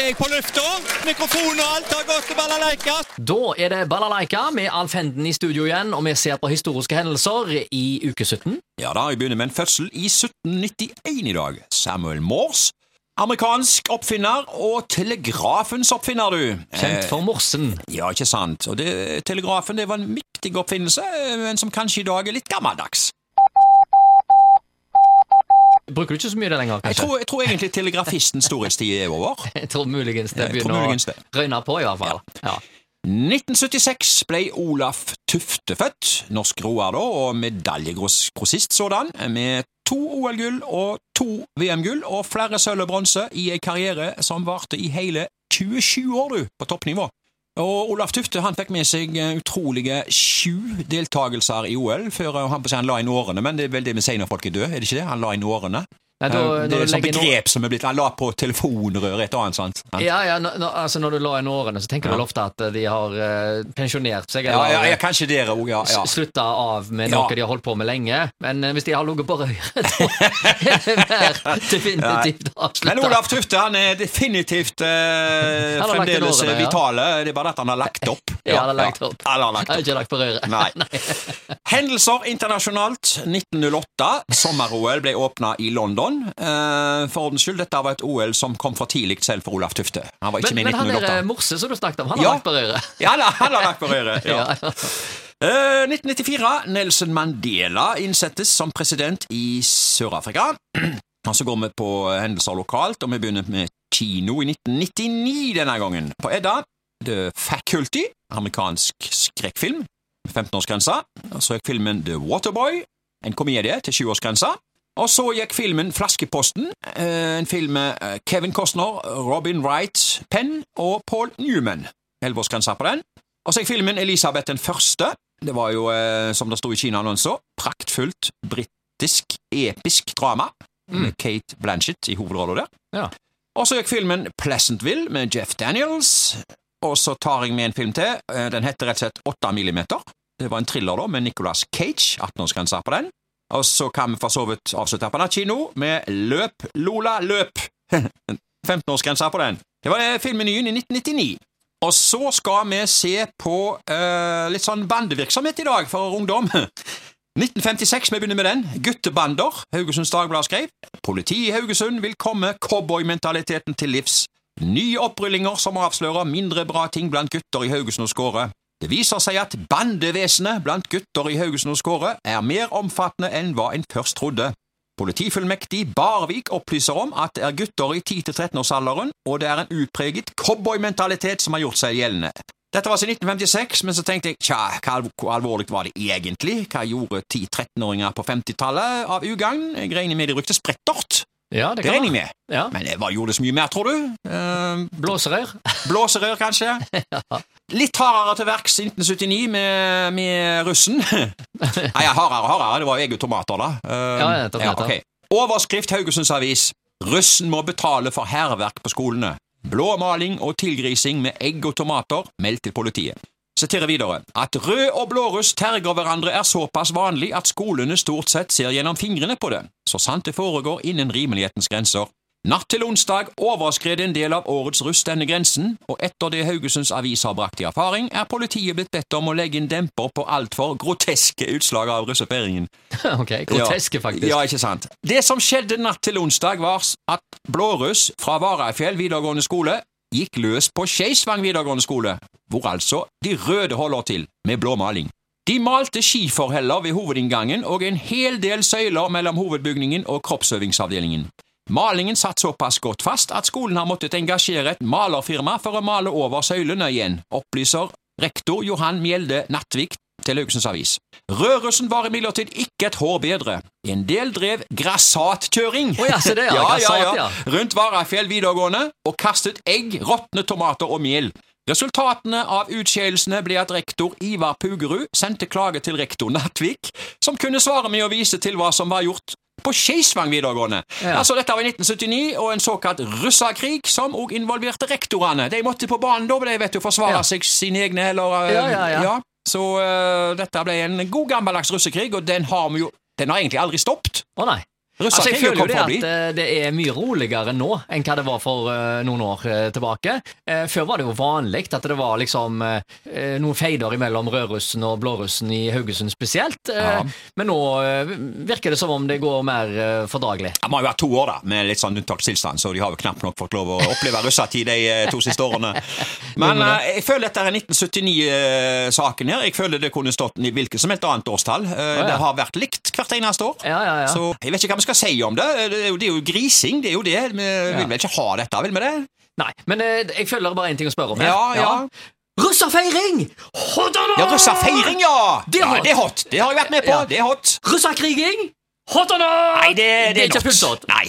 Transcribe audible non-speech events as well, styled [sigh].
er jeg på lufta. Mikrofon og alt har gått til balalaika. Da er det Balalaika med Alf Henden i studio igjen, og vi ser på historiske hendelser i uke 17. Ja da, jeg begynner med en fødsel i 1791 i dag. Samuel Morse. Amerikansk oppfinner og telegrafens oppfinner, du. Kjent for morsen. Eh, ja, ikke sant. Og det, telegrafen det var en viktig oppfinnelse, men som kanskje i dag er litt gammeldags. Bruker du ikke så mye det lenger, Jeg tror, jeg tror egentlig telegrafistens storhetstid er over. [laughs] Jeg tror muligens det begynner muligens det. å røyne på, i hvert fall. Ja. 1976 ble Olaf Tufte født, norsk roer da, og medaljegrossist sådan, med to OL-gull og to VM-gull og flere sølv og bronse i en karriere som varte i hele 27 år, du, på toppnivå. Og Olaf Tufte han fikk med seg eh, utrolige sju deltakelser i OL før eh, han på seg han la inn årene, men det er vel det vi sier når folk er døde, er det ikke det? Han la inn årene. Nei, da, Eh, det er et begrep som er blitt la på telefonrøret et annet, sant? Ja, ja, når- altså når du la inn årene, så tenker du vel ofte at de har uh, pensjonert seg, Ja, eller ja, ja, kanskje dere òg, ja. ja. slutta av med Ja. noe de har holdt på med lenge. Men uh, hvis de har ligget på røret, [laughs] da er det mer definitivt avslutta. Men Olaf Tufte han er definitivt uh, Han fremdeles årene, ja. vitale. Det er bare at han har lagt opp. [laughs] Ja, han har lagt opp. Han har lagt har opp. ikke lagt på røret. Nei. [laughs] Hendelser internasjonalt. 1908. Sommer-OL ble åpna i London. Eh, for ordens skyld, dette var et OL som kom for tidlig selv for Olaf Tufte. Han var ikke Men, med i men han der 1908. eh, Morse som du snakket om, han har Ja. lagt [laughs] på røret. Ja, han har- lagt [laughs] på røret. Ja. Ja. Eh, 1994. Nelson Mandela innsettes som president i Sør-Afrika. [clears throat] Og så går vi på hendelser lokalt, og vi begynner med kino i 1999 denne gangen. På Edda, The Faculty, amerikansk skrekkfilm, 15-årsgrensa. Så gikk filmen The Waterboy, en komedie til 20-årsgrensa. Og så gikk filmen Flaskeposten, eh, en film med eh, Kevin Costner, Robin Wright Penn og Paul Newman. 11-årsgrensa på den. Og så gikk filmen Elisabeth den første. Det var jo, eh, som det sto i Kina-annonser, praktfullt britisk, episk drama med Kate Blanchett i hovedrollen der. Ja. Og så gikk filmen Pleasantville med Jeff Daniels. Og så tar jeg med en film til. Den heter rett og slett 8 millimeter. Det var en thriller da, med Nicolas Cage. 18-årsgrensa på den. Og så kan vi for så vidt avslutte på nattkino med Løp, Lola, løp! [laughs] 15-årsgrensa på den. Det var eh, filmmenyen i 1999. Og så skal vi se på uh, litt sånn bandevirksomhet i dag for ungdom. [laughs] 1956, vi begynner med den. Guttebander, Haugesunds Dagblad skrev. Politiet i Haugesund vil komme cowboymentaliteten til livs. Nye opprullinger som avslører mindre bra ting blant gutter i Haugesund og Skåre. Det viser seg at bandevesenet blant gutter i Haugesund og Skåre er mer omfattende enn hva en først trodde. Politifullmektig Barvik opplyser om at det er gutter i 10-13-årsalderen, og det er en utpreget cowboymentalitet som har gjort seg gjeldende. Dette var i 1956, men så tenkte jeg tja, hva alvorlig var det egentlig? Hva gjorde 10-13-åringer på 50-tallet av ugagn? Jeg regner med de brukte sprettert. Ja, det Det regner jeg med. Ja. Men eh, hva gjorde det så mye mer, tror du? Eh, Blåserør. [laughs] Blåserør, kanskje? [laughs] ja. Litt hardere til verks i 1979 med, med russen. [laughs] Nei, ja, hardere og hardere. Det var jo egne tomater, da. Eh, Ja, ja, tomater. Okay. Overskrift Haugesunds Avis. Russen må betale for hærverk på skolene. Blåmaling og tilgrising med egg og tomater meldt til politiet. Siterer videre at rød og blåruss terger hverandre er såpass vanlig at skolene stort sett ser gjennom fingrene på det, så sant det foregår innen rimelighetens grenser. Natt til onsdag overskred en del av årets russ denne grensen, og etter det Haugesunds Avis har brakt i erfaring, er politiet blitt bedt om å legge inn demper på altfor groteske utslag av russefeiringen. [laughs] ok, groteske, faktisk. Ja, ikke sant. Det som skjedde natt til onsdag, var at blåruss fra Varafjell videregående skole gikk løs på Skeisvang videregående skole, hvor altså de røde holder til med blåmaling. De malte skiforheller ved hovedinngangen og en hel del søyler mellom hovedbygningen og kroppsøvingsavdelingen. Malingen satt såpass godt fast at skolen har måttet engasjere et malerfirma for å male over søylene igjen, opplyser rektor Johan Mjelde Nattvik til Haugesunds Avis. Rødrussen var imidlertid ikke et hår bedre. En del drev grassatkjøring Å ja, det, [laughs] ja. Grassat, ja. rundt Varafjell videregående og kastet egg, råtne tomater og mel. Resultatene av utskeielsene ble at rektor Ivar Pugerud sendte klage til rektor Nattvik, som kunne svare med å vise til hva som var gjort på Skeisvang videregående. Ja. Altså, dette var i 1979, og en såkalt russakrig som også involverte rektorene. De måtte på banen da, de vet du, forsvare Ja. seg sine egne, eller Ja, ja, ja. Så uh, dette ble en god gammeldags russekrig, og den har vi jo Den har egentlig aldri stoppet. Å nei. Altså, jeg er føler jo det at eh, det er mye roligere nå enn hva det var for eh, noen år eh, tilbake. Før var det jo vanlig at det var liksom noen feider mellom rødrussen og blårussen i Haugesund spesielt. Ja. Men nå virker det som om det går mer fordragelig. Det må jo være to år da, med litt sånn unntakstilstand, så de har jo knapt nok fått lov å oppleve russetid de to siste årene. [laughs] Men jeg føler dette er 1979-saken her. Jeg føler det kunne stått i hvilket som helst annet årstall. Det har vært likt hvert eneste år. Ja, ja, ja. Så jeg vet ikke hva vi skal si om det. Det er jo, er grising, det er jo det. Vi vil vel ikke ha dette, vil vi det? Nei, men eh, jeg føler bare én ting å spørre om. her. Ja, ja. Russerfeiring! Hodana! Ja, russerfeiring, ja! Det er ja! Det er hot. Det har jeg vært med på. Ja. Det er hot. Russakriging! Hodana! Nei, det, det, det er ikke fullt hot. Nei,